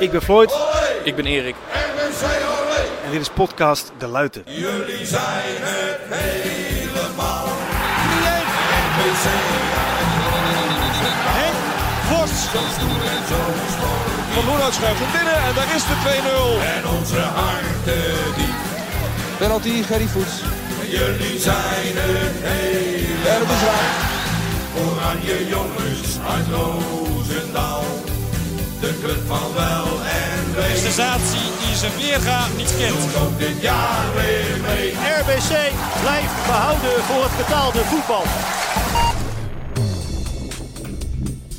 Ik ben Floyd Ik ben Erik. en dit is podcast De Luiten. Jullie zijn het helemaal. Henk Vos. Van Loenhout schuift hem binnen en daar is de 2-0. En onze harten diep. Penalty, Gerry Voets. Jullie zijn het helemaal. En het is raak. Oranje jongens uit Roosendaal. De club van wel en wee. sensatie die zijn weerga niet kent. Doet ook dit jaar weer mee. RBC blijft behouden voor het betaalde voetbal.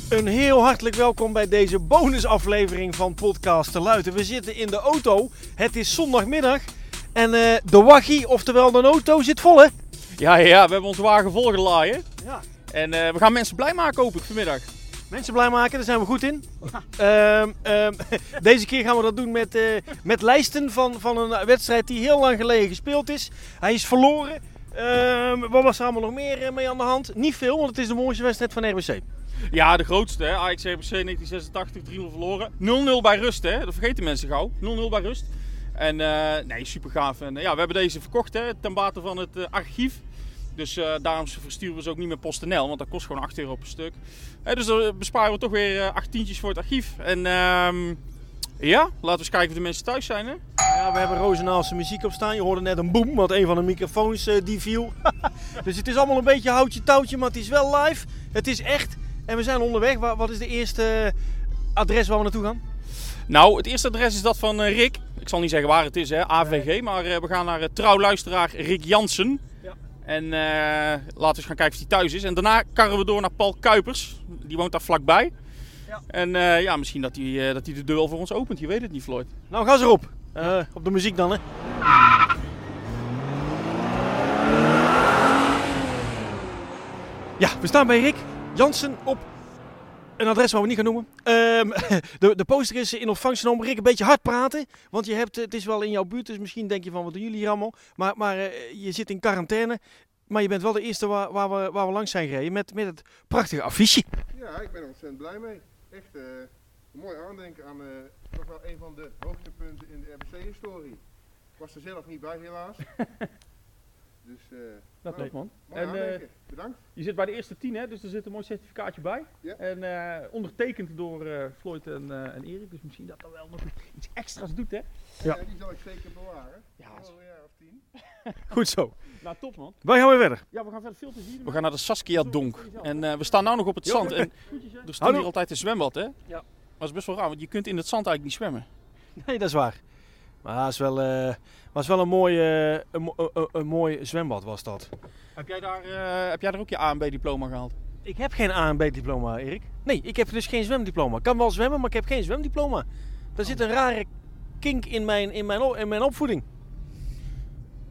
Een heel hartelijk welkom bij deze bonusaflevering van podcast De Luiten. We zitten in de auto. Het is zondagmiddag en eh, de waggie, oftewel de auto, zit vol hè? Ja, ja, we hebben onze wagen volgeladen. Ja. En eh, we gaan mensen blij maken, hoop ik, vanmiddag. Mensen blij maken, daar zijn we goed in. Ehm, ehm, deze keer gaan we dat doen met, eh, met lijsten van, van een wedstrijd die heel lang geleden gespeeld is. Hij is verloren. Ehm, wat was er allemaal nog meer eh, mee aan de hand? Niet veel, want het is de mooiste wedstrijd van RBC. Ja, de grootste, hè. Ajax RBC 1986, 3-0 verloren. 0-0 bij rust, hè. Dat vergeten mensen gauw. 0-0 bij rust. En eh, nee, super gaaf. En ja, we hebben deze verkocht, hè, ten bate van het archief. Dus eh, daarom versturen we ze ook niet met PostNL, want dat kost gewoon 8 euro per stuk. Dus dan besparen we toch weer eh 8 tientjes voor het archief. En ehm, ja, laten we eens kijken of de mensen thuis zijn, hè. Ja, we hebben Rozenaalse muziek op staan. Je hoorde net een boom, want een van de microfoons eh, die viel. dus het is allemaal een beetje houtje touwtje, maar het is wel live. Het is echt. En we zijn onderweg. Wa- Wat is de eerste eh, adres waar we naartoe gaan? Nou, het eerste adres is dat van eh, Rick. Ik zal niet zeggen waar het is, hè, AVG. Maar eh, we gaan naar trouwluisteraar Rick Jansen. En eh, laten we eens gaan kijken of hij thuis is. En daarna karren we door naar Paul Kuipers. Die woont daar vlakbij. Ja. En eh, ja, misschien dat hij, eh, dat hij de deur wel voor ons opent. Je weet het niet, Floyd. Nou, ga ze erop. Op de muziek dan, hè. Ja, we staan bij Rick Jansen op een adres waar we niet gaan noemen. Ehm, de, de poster is in ontvangst genomen. Rick, een beetje hard praten. Want je hebt, het is wel in jouw buurt, dus misschien denk je van wat doen jullie hier allemaal. Maar, maar eh, je zit in quarantaine. Maar je bent wel de eerste waar, waar, we, waar we langs zijn gereden met, met het prachtige affiche. Ja, ik ben er ontzettend blij mee. Echt eh, een mooi aandenken aan eh, toch wel een van de hoogtepunten in de RBC-historie. Ik was er zelf niet bij, helaas. dus eh Dat leuk, man. En, eh. Bedankt. Je zit bij de eerste tien, hè? dus er zit een mooi certificaatje bij. Ja. En eh, ondertekend door eh, Floyd en, eh, en Erik. Dus misschien dat er wel nog iets extra's doet, hè? Ja. Eh, die zal ik zeker bewaren. Ja, Voor een jaar of tien. Goed zo. Nou, top, man. Wij gaan weer verder. Ja, we gaan verder veel te zien. We gaan naar de Saskia Donk. En eh, we staan nu nog op het zand. En er staat hier altijd een zwembad, hè? Ja. Maar dat is best wel raar, want je kunt in het zand eigenlijk niet zwemmen. Nee, dat is waar. Maar het is wel, eh, was wel een mooi, eh, een, mo- een, een mooi zwembad was dat. Heb jij daar, eh, heb jij daar ook je A en B diploma gehaald? Ik heb geen A en B diploma, Erik. Nee, ik heb dus geen zwemdiploma. Ik kan wel zwemmen, maar ik heb geen zwemdiploma. Daar zit een rare kink in mijn, in mijn, op- in mijn opvoeding.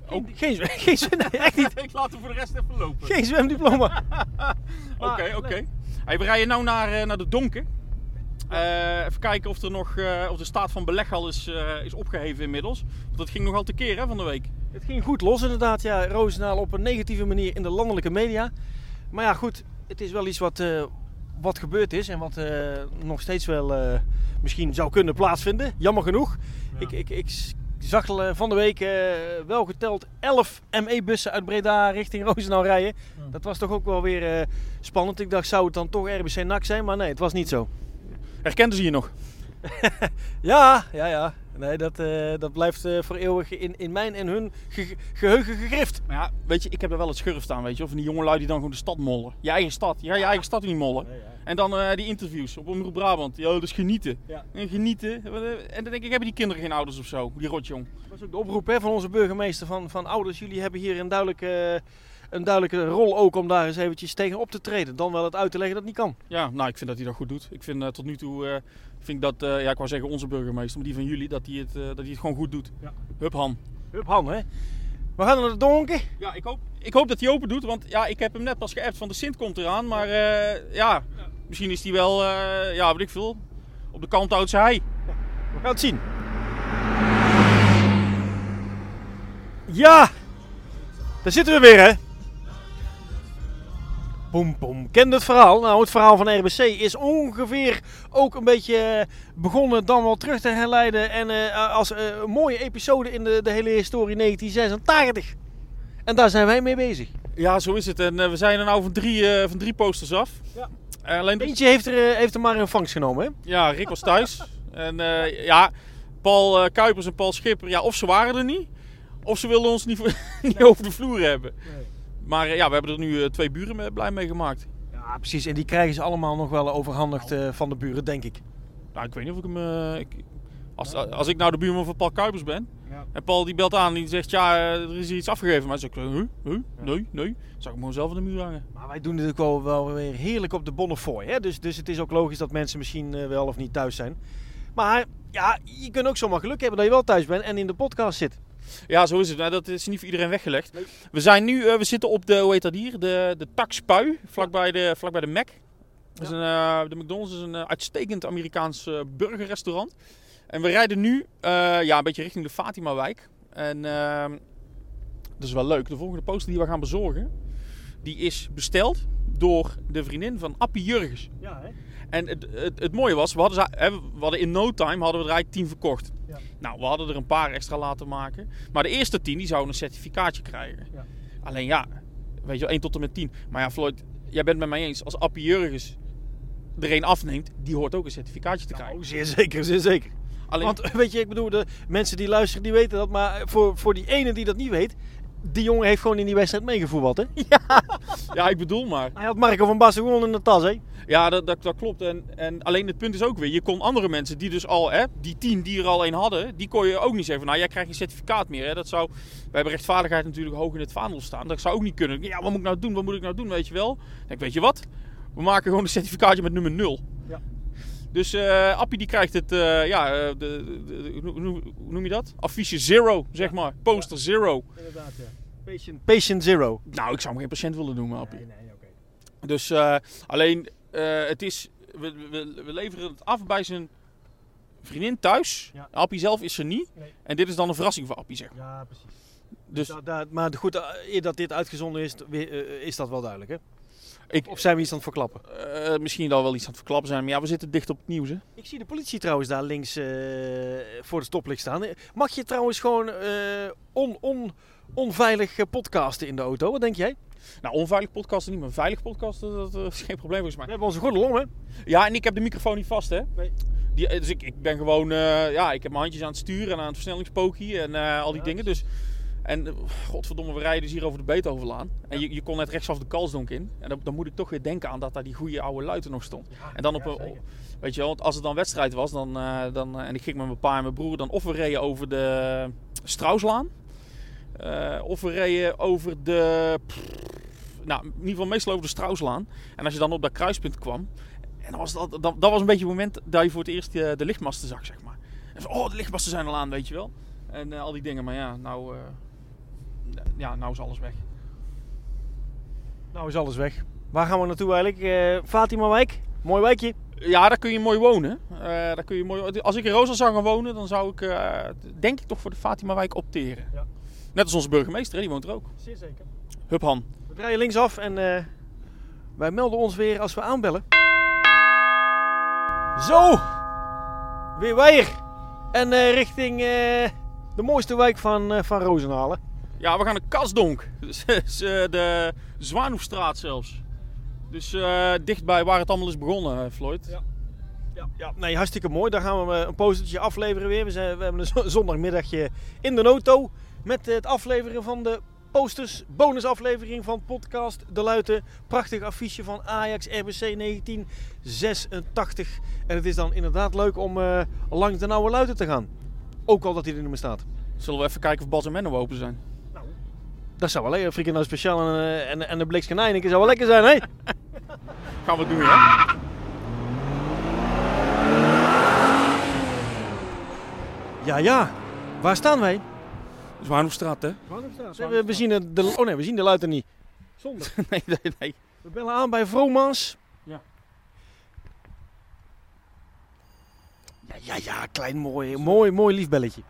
Geen, geen, zwe- geen, nee, echt niet. Ik laat hem voor de rest even lopen. Geen zwemdiploma. Oké, oké. Hey, we rijden nu naar, eh, naar de Donken. Eh, even kijken of, er nog, eh, of de staat van beleg al is, eh, is opgeheven inmiddels. Want dat ging nogal te keer hè, van de week. Het ging goed los inderdaad, ja. Roosendaal op een negatieve manier in de landelijke media. Maar ja, goed. Het is wel iets wat, eh, wat gebeurd is en wat eh, nog steeds wel eh, misschien zou kunnen plaatsvinden. Jammer genoeg. Ik, ik, ik zag van de week eh, wel geteld 11 ME-bussen uit Breda richting Roosendaal rijden. Dat was toch ook wel weer eh, spannend. Ik dacht, zou het dan toch RBC NAC zijn? Maar nee, het was niet zo. Herkenden ze je nog? Ja, ja, ja. Nee, dat, eh, dat blijft eh, voor eeuwig in, in mijn en hun ge- geheugen gegrift. Maar ja, weet je, ik heb er wel het schurf staan, weet je. Of die jongelui die dan gewoon de stad mollen. Je eigen stad. Ja, je eigen stad niet mollen. En dan eh, die interviews op Omroep Brabant. Ja, dat is genieten. Ja. En genieten. En dan denk ik, hebben die kinderen geen ouders of zo? Die rotjong. Dat was ook de oproep hè, van onze burgemeester van, van ouders. Jullie hebben hier een duidelijke, een duidelijke rol ook om daar eens eventjes tegen op te treden. Dan wel het uit te leggen dat het niet kan. Ja, nou, ik vind dat hij dat goed doet. Ik vind eh, tot nu toe, eh, vind ik dat, eh, ja, ik wou zeggen onze burgemeester, maar die van jullie, dat hij het, eh, dat hij het gewoon goed doet. Ja. Hup Han. Hup Han, hè. We gaan naar de donker. Ja, ik hoop, ik hoop dat hij open doet, want ja, ik heb hem net pas geappt van de Sint komt eraan. Maar eh, ja, misschien is hij wel, eh, ja, weet ik veel, op de kant houdt hij. We gaan het zien. Ja, daar zitten we weer, hè. Poem, poem. Kende het verhaal? Nou, het verhaal van RBC is ongeveer ook een beetje eh, begonnen, dan wel terug te herleiden. En eh, als eh, een mooie episode in de, de hele historie 1986. En daar zijn wij mee bezig. Ja, zo is het. En we zijn er nou van drie, van drie posters af. Ja. Alleen Eentje heeft er, heeft er maar in vangst genomen, hè? Ja, Rick was thuis. en ja, Paul Kuipers en Paul Schipper, ja, of ze waren er niet, of ze wilden ons niet, niet over de vloer hebben. Maar eh, ja, we hebben er nu eh, twee buren mee- blij mee gemaakt. Ja, precies. En die krijgen ze allemaal nog wel overhandigd eh, van de buren, denk ik. Nou, ik weet niet of ik hem... eh, ik, als, als ik nou de buurman van Paul Kuipers ben, Ja. en Paul die belt aan en die zegt, ja, er is hier iets afgegeven. Maar dan zeg ik, huh? Huh? Nee, nee. Dan zou ik hem gewoon zelf aan de muur hangen. Maar wij doen dit ook wel, wel weer heerlijk op de Bonnefoy. Hè? Dus, dus het is ook logisch dat mensen misschien wel of niet thuis zijn. Maar ja, je kunt ook zomaar geluk hebben dat je wel thuis bent en in de podcast zit. Ja, zo is het. Nou, dat is niet voor iedereen weggelegd. We zijn nu, eh, we zitten op de, hoe heet dat hier? De, de Taxpui, vlakbij de, vlakbij de Mac. Dat is een, eh, de McDonald's is een eh, uitstekend Amerikaans burgerrestaurant. En we rijden nu ja, een beetje richting de Fatima-wijk. En ehm, dat is wel leuk. De volgende poster die we gaan bezorgen, die is besteld door de vriendin van Appie Jurgens. Ja, hè? En het, het, het mooie was, we hadden, ze- we hadden in no time hadden we er eigenlijk tien verkocht. Ja. Nou, we hadden er een paar extra laten maken. Maar de eerste tien die zouden een certificaatje krijgen. Ja. Alleen ja, weet je wel, 1 tot en met 10. Maar ja, Floyd, jij bent het met mij eens. Als Appie Jurgens er een afneemt, die hoort ook een certificaatje te krijgen. Oh, zeer zeker, zeer zeker. Alleen, Want weet je, ik bedoel, de mensen die luisteren, die weten dat. Maar voor, voor die ene die dat niet weet, die jongen heeft gewoon in die wedstrijd meegevoetbald, hè? ja, ik bedoel maar. Hij had Marco van Basten gewoon in de tas, hè? Ja, dat, dat, dat klopt. En, en alleen het punt is ook weer, je kon andere mensen die dus al, hè, die tien die er al een hadden, die kon je ook niet zeggen van, nou jij krijgt geen certificaat meer. Hè. Dat zou, we hebben rechtvaardigheid natuurlijk hoog in het vaandel staan. Dat zou ook niet kunnen. Ja, wat moet ik nou doen? Wat moet ik nou doen? Weet je wel? Dan denk ik, weet je wat? We maken gewoon een certificaatje met nummer 0. Dus eh Appie die krijgt het, eh, ja, eh, de, hoe, noem je dat? Affiche zero, zeg maar. Poster zero. Inderdaad, ja. Patient, patient zero. Nou, ik zou hem geen patiënt willen noemen, Appie. nee, oké. Dus alleen, het is, we, we, we leveren het af bij zijn vriendin thuis. Ja. Appie zelf is er niet. Nee. En dit is dan een verrassing voor Appie, zeg maar. Ja, precies. Dus Da- da- maar goed, eer dat dit uitgezonden is, is dat wel duidelijk, hè? Ik, Of zijn we iets aan het verklappen? eh, misschien we wel iets aan het verklappen zijn. Maar ja, we zitten dicht op het nieuws, hè. Ik zie de politie trouwens daar links eh, voor de stoplicht staan. Mag je trouwens gewoon eh, on, on, onveilig podcasten in de auto? Wat denk jij? Nou, onveilig podcasten niet, maar veilig podcasten, dat is geen probleem volgens We mij. hebben onze gordel om, hè? Ja, en ik heb de microfoon niet vast, hè. Nee. Die, dus ik, ik ben gewoon, ja, ik heb mijn handjes aan het sturen en aan het versnellingspookje en al die Ja, dingen. Dus, en eh, godverdomme, we rijden dus hier over de Beethovenlaan. En je, je kon net rechtsaf de Kalsdonk in. En dan, dan moet ik toch weer denken aan dat daar die goede oude luiten nog stond. En dan op een, weet je wel, want als het dan wedstrijd was, dan, eh, dan, eh, en ik ging met mijn pa en mijn broer, dan of we reden over de Strauslaan. of we reden over de, pff, nou, in ieder geval meestal over de Strauslaan. En als je dan op dat kruispunt kwam, en dan was dat, dat, dat was een beetje het moment dat je voor het eerst de lichtmasten zag, zeg maar. En oh, de lichtmasten zijn al aan, weet je wel. En al die dingen, maar ja, nou, ja, nou is alles weg. Nou is alles weg. Waar gaan we naartoe eigenlijk? Eh Fatima-wijk? Mooi wijkje. Ja, daar kun je mooi wonen. Eh, daar kun je mooi, als ik in Rosa zou gaan wonen, dan zou ik eh, denk ik toch voor de Fatima-wijk opteren. Ja. Net als onze burgemeester, die woont er ook. Zeer zeker. Hup Han. We draaien linksaf en eh, wij melden ons weer als we aanbellen. Zo! Weer wij hier. En eh, richting eh, de mooiste wijk van, eh, van Rozenhalen. Ja, we gaan naar Kasdonk. Dus, dus, eh, de Zwaanhoefstraat zelfs. Dus eh, dichtbij waar het allemaal is begonnen, eh, Floyd. Ja. Ja, ja, nee, hartstikke mooi. Daar gaan we een postertje afleveren weer. We, zijn, we hebben een zo- zondagmiddagje in de auto met het afleveren van de posters. Bonusaflevering van podcast De Luiten. Prachtig affiche van Ajax RBC 1986. En het is dan inderdaad leuk om langs de Nauwe Luiten te gaan. Ook al dat hij er niet meer staat. Zullen we even kijken of Bas en Menno open zijn? Dat zou wel lekker. Frikandel speciaal en, eh, en, en een zou wel lekker zijn, hè? Gaan we doen, ja? Ja, ja. Waar staan wij? Zwaanhoefstraat, hè? We, we zien de, oh nee, we zien de Luiten niet. Zonder. nee, nee, nee. We bellen aan bij Vromans. Ja. Ja, ja, ja, klein mooi, mooi, mooi lief belletje.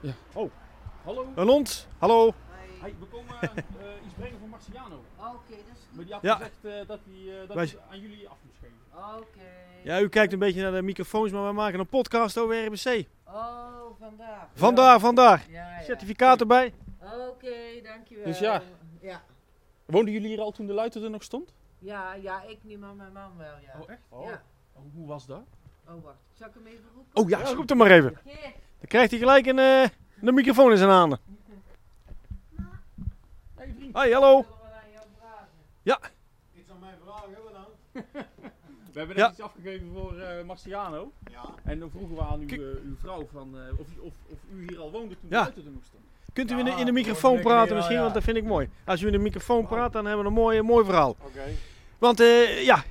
Ja. Oh, Hallo. een hond. Hallo. Hey, iets brengen van Marciano. Oké, dat is Maar die had Ja. gezegd eh, dat hij eh, dat Wij- hij aan jullie af moest geven. Oké. Ja, u kijkt een beetje naar de microfoons, maar we maken een podcast over RBC. Oh, vandaag. Vandaar, vandaar. Ja, ja. Certificaat erbij. Oké, dankjewel. Dus ja. Ja. Woonden jullie hier al toen de luiter er nog stond? Ja, ja, ik niet, maar mijn man wel, ja. Oh, echt? Ja. hoe was dat? Oh, wacht. Zal ik hem even roepen? Oh ja, roep hem maar even. Dan krijgt hij gelijk een, eh, een microfoon in zijn handen. Hey vriend. Hoi, hallo. Vragen? Iets aan mijn vragen dan. We hebben Ja. net iets afgegeven voor eh Marciano. Ja. En dan vroegen we aan uw, eh, uw vrouw van, eh, of, of, of u hier al woonde toen de Ja. luiter er nog stond. Kunt u in de, in de Ja, microfoon praten ja, misschien, ja. want dat vind ik mooi. Als u in de microfoon praat, dan hebben we een mooi, mooi verhaal. Oké. Want eh, ja,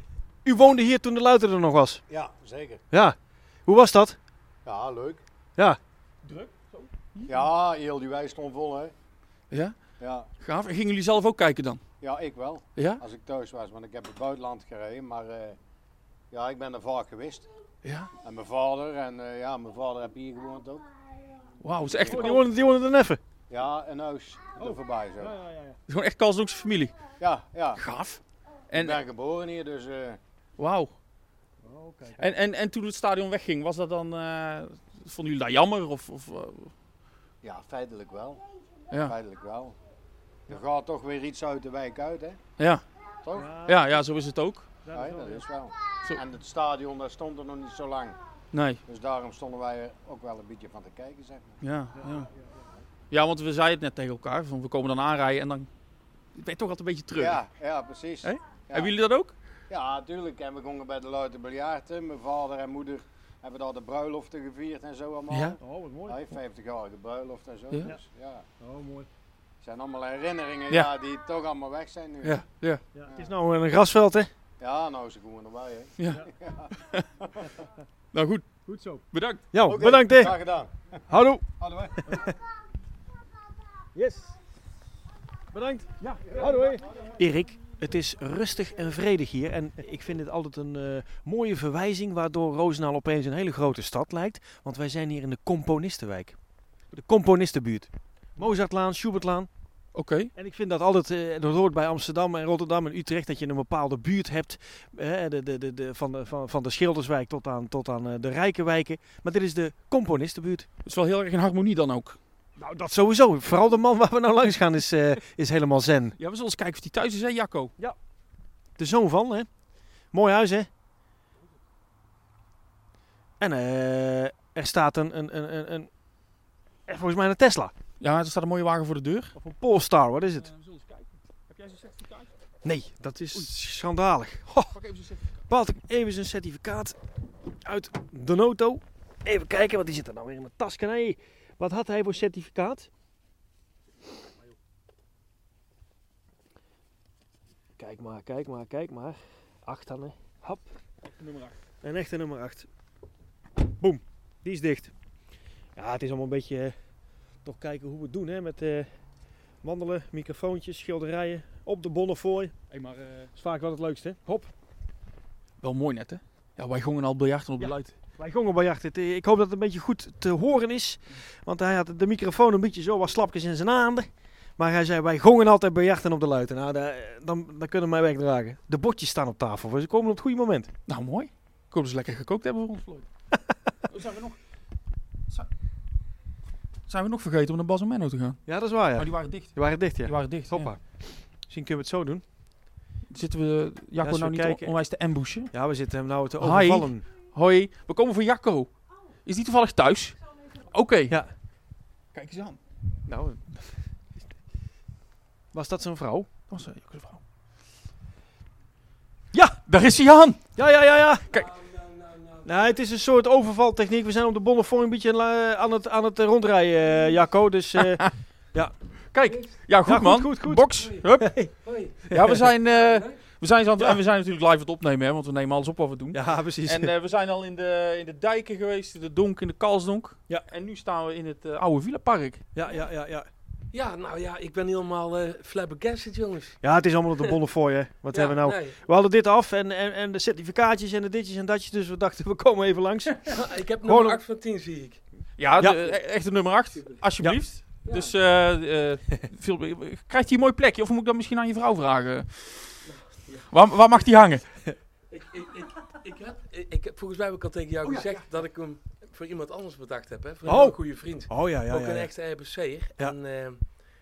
u woonde hier toen de luiter er nog was. Ja, zeker. Ja. Hoe was dat? Ja, leuk. Ja. Druk? Zo? Ja, heel die wijk stond vol, hè. Ja? Ja. Gaaf. En gingen jullie zelf ook kijken dan? ja, ik wel. Ja? Als ik thuis was, want ik heb het buitenland gereden. Maar eh, ja, ik ben er vaak geweest. Ja. En mijn vader, en eh, ja, mijn vader heb hier gewoond ook. Wauw, is echt, Oh, die woonde, die woonde er neffen. Ja, een huis er voorbij zo. ja, ja. het is gewoon echt Kalsdoekse familie. Ja, ja. Gaaf. Ik En, ben geboren hier, dus eh, wauw. En, en, en toen het stadion wegging, was dat dan, eh, vonden jullie dat jammer? Of, of, ja, feitelijk wel. ja. Feitelijk wel. Er gaat toch weer iets uit de wijk uit, hè? Ja. Toch? Ja, ja, zo is het ook. Ja, dat is wel. Zo. En het stadion, daar stond er nog niet zo lang. Nee. Dus daarom stonden wij er ook wel een beetje van te kijken, zeg maar. Ja, ja. ja, want we zeiden het net tegen elkaar. Van we komen dan aanrijden en dan ben je toch altijd een beetje terug. Ja, ja, precies. Ja. Hebben jullie dat ook? Ja, natuurlijk. En we gingen bij de Luiten Biljarten. Mijn vader en moeder hebben daar de bruiloften gevierd en zo allemaal. Ja. Oh, wat mooi. Ja, 50-jarige bruiloft en zo. Ja. Dus, ja. Oh, mooi. Het zijn allemaal herinneringen Ja. ja. die toch allemaal weg zijn nu. Ja, ja. Ja, het is nou een grasveld, hè? Ja, nou is er gewoon erbij. Hè. ja. nou goed, Goed zo. bedankt. Ja, bedankt, hè. Graag gedaan. Hallo. Wij. Yes. Bedankt. Ja, hallo. hè. Erik, het is rustig en vredig hier. En ik vind dit altijd een eh, mooie verwijzing waardoor Roosendaal opeens een hele grote stad lijkt. Want wij zijn hier in de Componistenwijk. De Componistenbuurt. Mozartlaan, Schubertlaan. Oké. En ik vind dat altijd, eh, dat hoort bij Amsterdam en Rotterdam en Utrecht, dat je een bepaalde buurt hebt. eh, de, de, de, de, van, de, van, van de Schilderswijk tot aan, tot aan eh, de rijke wijken. Maar dit is de Componistenbuurt. Het is wel heel erg in harmonie dan ook. Nou, dat sowieso. Vooral de man waar we nou langs gaan is, eh, is helemaal zen. Ja, we zullen eens kijken of die thuis is, hè Jacco? De zoon van, hè? Mooi huis, hè? En er staat een, een, een, een, een, volgens mij een Tesla. Ja, er staat een mooie wagen voor de deur. Of een Polestar, wat is het? we zullen eens kijken. Heb jij zo'n certificaat? Nee, dat is schandalig. Ho, Pak even zo'n certificaat. Paalt ik even zijn certificaat uit de noto. Even kijken, wat die zit er nou weer in de tas. Nee, wat had hij voor certificaat? Kijk maar, kijk maar, kijk maar. Acht dan, hè. Hap. Nummer 8. Een echte nummer 8. Boom, die is dicht. Ja, het is allemaal een beetje eh, toch kijken hoe we het doen hè, met eh, wandelen, microfoontjes, schilderijen, op de Bonnefoy. Hey, maar eh, Dat is vaak wel het leukste. Hop, wel mooi net, hè? Ja, wij gongen al biljarten op de Ja. luid. wij gongen. Het, eh, Ik hoop dat het een beetje goed te horen is. Want hij had de microfoon een beetje zo wat slapjes in zijn handen. Maar hij zei, wij gongen altijd bij jachten op de luiten. Nou, daar- dan, dan kunnen we mij wegdragen. De botjes staan op tafel, dus ze komen op het goede moment. Nou, mooi. Dat ze lekker gekookt hebben voor ons, Floyd. zijn we nog... Zijn, we nog vergeten om naar Bas en Menno te gaan? Ja, dat is waar, ja. Maar die waren dicht. Die waren dicht, ja. Die waren dicht, Hoppa. Misschien kunnen we het zo doen. Zitten we Jacco nou we niet kijken- onwijs te ambushen? Ja, we zitten hem nou te Hi. overvallen. Hoi, we komen voor Jacco. Is die toevallig thuis? Oké. Ja. Kijk eens aan. Nou, was dat zijn vrouw? Dat was uh, Jacco's vrouw. Ja! Daar is hij aan! Ja, ja, ja, ja. Kijk. Nou, het is een soort overvaltechniek. We zijn op de Bonnefoy een beetje eh, aan het, aan het eh, rondrijden, eh, Jacco. Dus eh, Kijk, ja goed Ja, goed, man. goed, goed. Box. Hup. Hoi. Ja, we zijn, eh, we zijn, Ja. en we zijn natuurlijk live aan het opnemen, hè, want we nemen alles op wat we doen. ja, precies. En eh, we zijn al in de, in de dijken geweest, in de Donk, in de Kalsdonk. Ja. En nu staan we in het oude Villapark. ja, ja, ja, ja. Ja, nou ja, ik ben helemaal eh flabbergasted, jongens. ja, het is allemaal op de Bonnefoy, hè. Wat Ja, hebben we nou? nee. We hadden dit af en, en, en de certificaatjes en de ditjes en datjes. Dus we dachten, we komen even langs. ik heb nummer een- 8 van 10, zie ik. Ja, Ja. De, e- echte nummer 8. Alsjeblieft. Dus eh, eh, veel, krijgt hij een mooi plekje? Of moet ik dat misschien aan je vrouw vragen? Waar, waar mag die hangen? Ik, ik, ik, ik, heb, ik, heb, volgens mij heb ik al tegen jou gezegd dat ik hem voor iemand anders bedacht heb. Hè? Voor Oh. een goede vriend. Oh ja, ja, ook ja. een echte RBC'er. Ja. En, eh,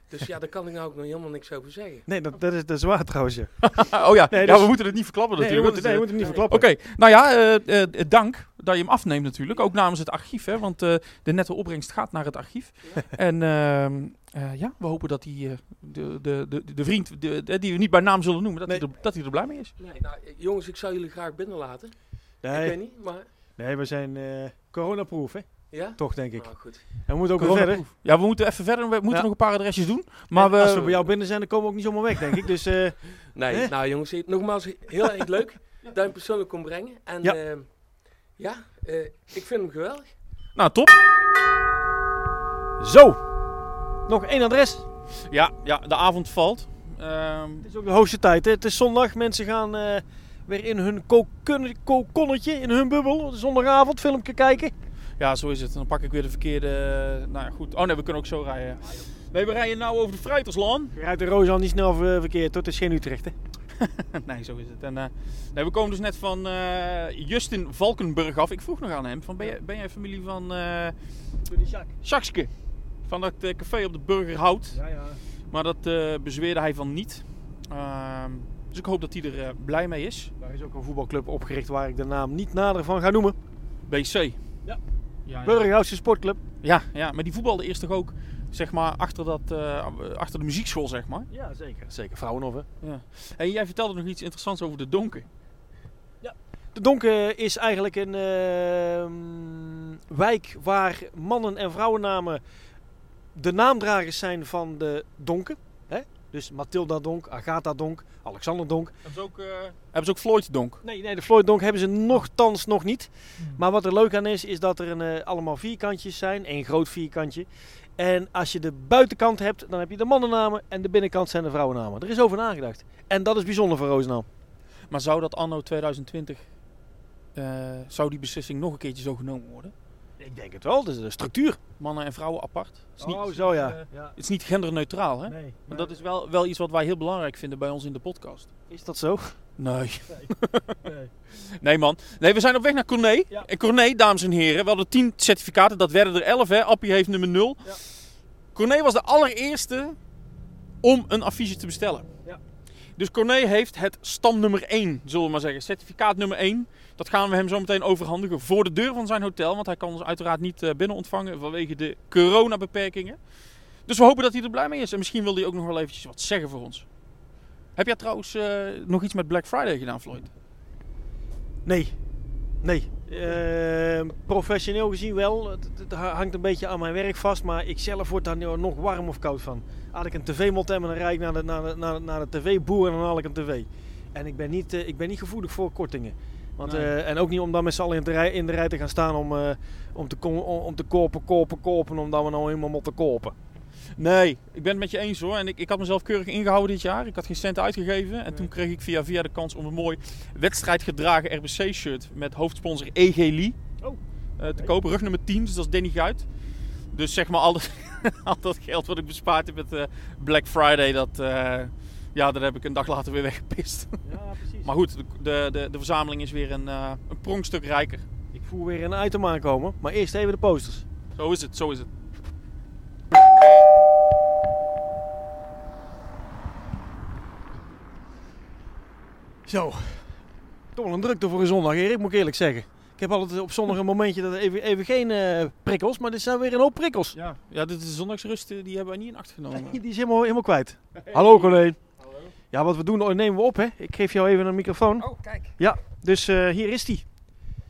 dus ja, daar kan ik nou ook nog helemaal niks over zeggen. Nee, dat, dat, is, dat is waar trouwens. Ja. oh ja, Nee, ja dus- we moeten het niet verklappen Nee, we natuurlijk. moeten, nee, we moeten hem niet Oké, verklappen. nou ja, eh, eh, dank dat je hem afneemt natuurlijk. Ook namens het archief, hè, want eh, de nette opbrengst gaat naar het archief. en ehm, eh, ja, we hopen dat die, eh, de, de, de, de vriend, de, die we niet bij naam zullen noemen, dat, Nee. hij, er, dat hij er blij mee is. Nee, nou, jongens, ik zou jullie graag binnenlaten. Ik Nee, weet niet, maar nee, we zijn eh coronaproof, hè? ja? Toch, denk ik. Nou, goed. En we moeten ook weer verder. Ja, we moeten even verder. We moeten Ja. nog een paar adresjes doen. Maar En we, als we bij jou binnen zijn, dan komen we ook niet zomaar weg, denk ik. Dus eh, Nee, Hè? nou jongens, eh, nogmaals heel erg leuk dat je hem persoonlijk kon brengen. En Ja. ja, ja eh, ik vind hem geweldig. Nou, top. zo. Nog één adres. Ja, ja de avond valt. Ehm, Het is ook de hoogste tijd. Hè? Het is zondag. Mensen gaan eh, weer in hun kokon- kokonnetje, in hun bubbel. Zondagavond filmpje kijken. ja, zo is het. Dan pak ik weer de verkeerde... Nou ja, goed. Oh nee, we kunnen ook zo rijden. Nee, we rijden nou over de Fruiterslaan. Je rijdt de roos al niet snel ver- verkeerd. hoor. Het is geen Utrecht, hè? nee, zo is het. En, eh, nee, we komen dus net van eh, Justin Valkenburg af. Ik vroeg nog aan hem, van, ben, jij, ben jij familie van eh Sjakske? Van dat eh, café op de Burgerhout. Ja, ja. Maar dat eh, bezweerde hij van niet. Dus ik hoop dat hij er eh, blij mee is. Daar is ook een voetbalclub opgericht waar ik de naam niet nader van ga noemen. BC. Ja. Ja, ja. Burgerhoutse Sportclub. Ja, ja, maar die voetbalde eerst toch ook zeg maar, achter, dat, eh, achter de muziekschool, zeg maar. Ja, zeker. Zeker Vrouwenhof, hè? Ja. En jij vertelde nog iets interessants over de donker. De Donken is eigenlijk een ehm, wijk waar mannen- en vrouwennamen de naamdragers zijn van de Donken. Dus Mathilda Donk, Agatha Donk, Alexander Donk. Hebben ze ook, eh, hebben ze ook Floyd Donk? Nee, nee, de Floyd Donk hebben ze nogthans nog niet. Maar wat er leuk aan is, is dat er een, eh, allemaal vierkantjes zijn. één groot vierkantje. En als je de buitenkant hebt, dan heb je de mannennamen en de binnenkant zijn de vrouwennamen. Er is over nagedacht. En dat is bijzonder voor Roosendaal. Maar zou dat anno 2020, eh, zou die beslissing nog een keertje zo genomen worden? Ik denk het wel, dat is de structuur. Mannen en vrouwen apart? Het is niet, Oh, zo ja. eh, ja. het is niet genderneutraal, hè? Nee, Maar dat is wel, wel iets wat wij heel belangrijk vinden bij ons in de podcast. Is dat zo? Nee. Nee. Nee man. Nee, we zijn op weg naar Corné. Ja. En Corné, dames en heren, we hadden 10 certificaten. Dat werden er 11 hè. Appie heeft nummer 0. Ja. Corné was de allereerste om een affiche te bestellen. Dus Corné heeft het stam nummer 1, zullen we maar zeggen. Certificaat nummer 1. Dat gaan we hem zo meteen overhandigen voor de deur van zijn hotel. Want hij kan ons uiteraard niet eh, binnen ontvangen vanwege de coronabeperkingen. Dus we hopen dat hij er blij mee is. En misschien wil hij ook nog wel eventjes wat zeggen voor ons. Heb jij trouwens eh, nog iets met Black Friday gedaan, Floyd? Nee. Nee. Ehm, professioneel gezien wel. Het, het hangt een beetje aan mijn werk vast. Maar ik zelf word daar nog warm of koud van. Had ik een tv-modem en dan rijd ik naar de, naar de, naar de, naar de tv-boer en dan haal ik een tv. En ik ben niet, eh, ik ben niet gevoelig voor kortingen. Want, Nee. eh, en ook niet om dan met z'n allen in de, rij, in de rij te gaan staan om, eh, om, te, om, om te kopen, kopen, kopen. Omdat we nou helemaal moeten kopen. Nee, ik ben het met je eens hoor. En ik, ik had mezelf keurig ingehouden dit jaar. Ik had geen cent uitgegeven. En toen kreeg ik via via de kans om een mooi wedstrijdgedragen RBC-shirt met hoofdsponsor EG Lee Oh. eh, te kopen. Rug nummer 10, dus dat is Danny Guit. Dus zeg maar al dat, al dat geld wat ik bespaard heb met eh, Black Friday, dat, eh, ja, dat heb ik een dag later weer weggepist. Ja, precies. Maar goed, de, de, de, de verzameling is weer een, een pronkstuk rijker. Ik voel weer een item aankomen. Maar eerst even de posters. Zo is het, zo is het. Zo. Toch wel een drukte voor een zondag, Erik, moet ik eerlijk zeggen. Ik heb altijd op zondag een momentje dat even, even geen eh, prikkels, maar dit zijn weer een hoop prikkels. Ja, ja dit is de zondagsrust, eh, die hebben wij niet in acht genomen. Die is helemaal, helemaal kwijt. Hallo Corleen. Ja, wat we doen, nemen we op hè. Ik geef jou even een microfoon. Oh, kijk. Ja, dus eh, hier is die.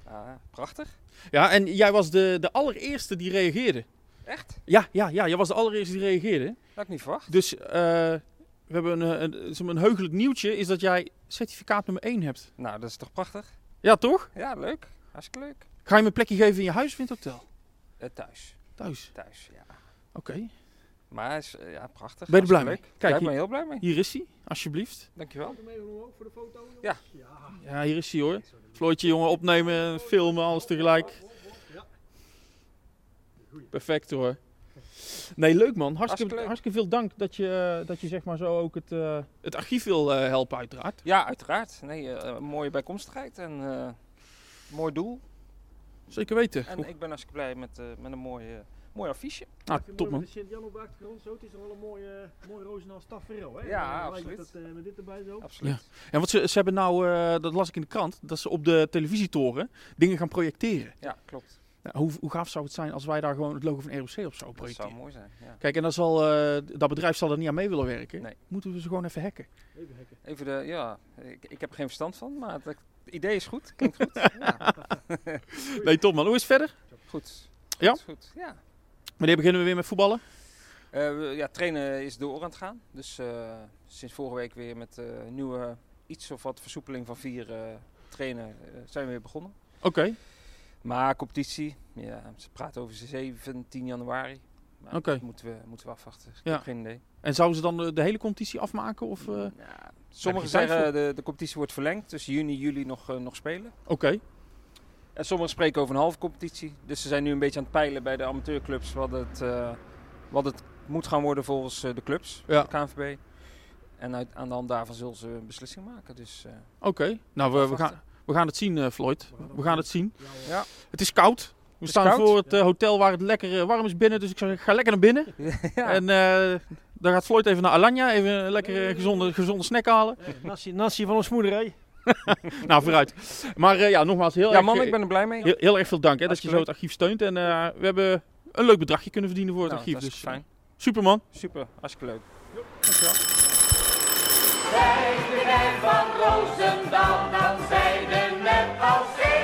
Ah, prachtig. Ja, en jij was de, de allereerste die reageerde. Echt? Ja, ja, ja, jij was de allereerste die reageerde. Dat had ik niet verwacht. Dus eh, we hebben een, een, een, een heugelijk nieuwtje, is dat jij certificaat nummer 1 hebt. Nou, dat is toch prachtig? Ja, toch? Ja, leuk. Hartstikke leuk. Ga je me een plekje geven in je huis of in het hotel? Eh, thuis. Thuis. Thuis, ja. Oké. Maar is, eh, ja, prachtig. Ben je er blij mee? leuk. Kijk, ja, ik ben hier- heel blij mee. Hier is hij, alsjeblieft. Dankjewel. voor de foto? Ja. Ja, hier is hij hoor. Floortje, jongen, opnemen, filmen, alles tegelijk. Perfect hoor. Nee, leuk man. Hartstikke, Hartstikke leuk. hartstikke veel dank dat je, dat je zeg maar zo ook het, eh, het archief wil eh, helpen uiteraard. Ja, uiteraard. Nee, eh, mooie bijkomstigheid en eh mooi doel. Zeker weten. En ik ben hartstikke blij met, eh, met een mooi, eh, mooi affiche. Ah, top man. De Sint-Jan op de achtergrond, zo. Het is wel een mooie, mooie Roosendaal tafereel, hè? Ja, En absoluut. het, eh, met dit erbij zo. Absoluut. En wat ze, ze hebben nou, eh, dat las ik in de krant, dat ze op de televisietoren dingen gaan projecteren. Ja, klopt. Nou, hoe, hoe gaaf zou het zijn als wij daar gewoon het logo van ROC op zouden Dat projecteren? zou mooi zijn. Ja. Kijk, en dan zal, eh, dat bedrijf zal er niet aan mee willen werken. Nee. Moeten we ze gewoon even hacken. Even hekken. Even de, ja, ik, ik heb er geen verstand van, maar het, het idee is goed. Klinkt goed. ja. Nee, top man. Hoe is het verder? Goed. Ja? Goed, goed. Ja. Wanneer beginnen we weer met voetballen? Eh, ja, trainen is door aan het gaan. Dus eh, sinds vorige week weer met eh nieuwe iets of wat versoepeling van vier eh, trainen zijn we weer begonnen. Oké. Maar competitie, ja, ze praten over 17 januari. Oké. moeten we, moeten we afwachten. Ik Ja. heb geen idee. En zouden ze dan de, de hele competitie afmaken? Of, eh? Ja, sommigen zeggen de, de competitie wordt verlengd, dus juni, juli nog, eh, nog spelen. Oké. En sommigen spreken over een halve competitie. Dus ze zijn nu een beetje aan het peilen bij de amateurclubs wat het, eh, wat het moet gaan worden volgens de clubs, Ja. de KNVB. En uit, aan de hand daarvan zullen ze een beslissing maken. Dus, Oké. Nou, we, we, gaan, we gaan het zien, eh, Floyd. We gaan het zien. Ja. Het is koud. We is staan koud. voor het eh, hotel waar het lekker eh, warm is binnen. Dus ik zou zeggen, ga lekker naar binnen. ja. En eh dan gaat Floyd even naar Alanya. Even een lekkere gezonde, gezonde snack halen. Nasi, nasi van ons moeder, hè? nou, vooruit. Maar eh, ja, nogmaals, heel, ja erg, man, eh, ik ben er blij mee. heel, heel erg veel dank hè, dat je zo het archief steunt. En eh, we hebben een leuk bedragje kunnen verdienen voor het Nou, archief. dat is Dus fijn. super man. Super, hartstikke leuk. Zij de van Roosendaal, dan zij de net als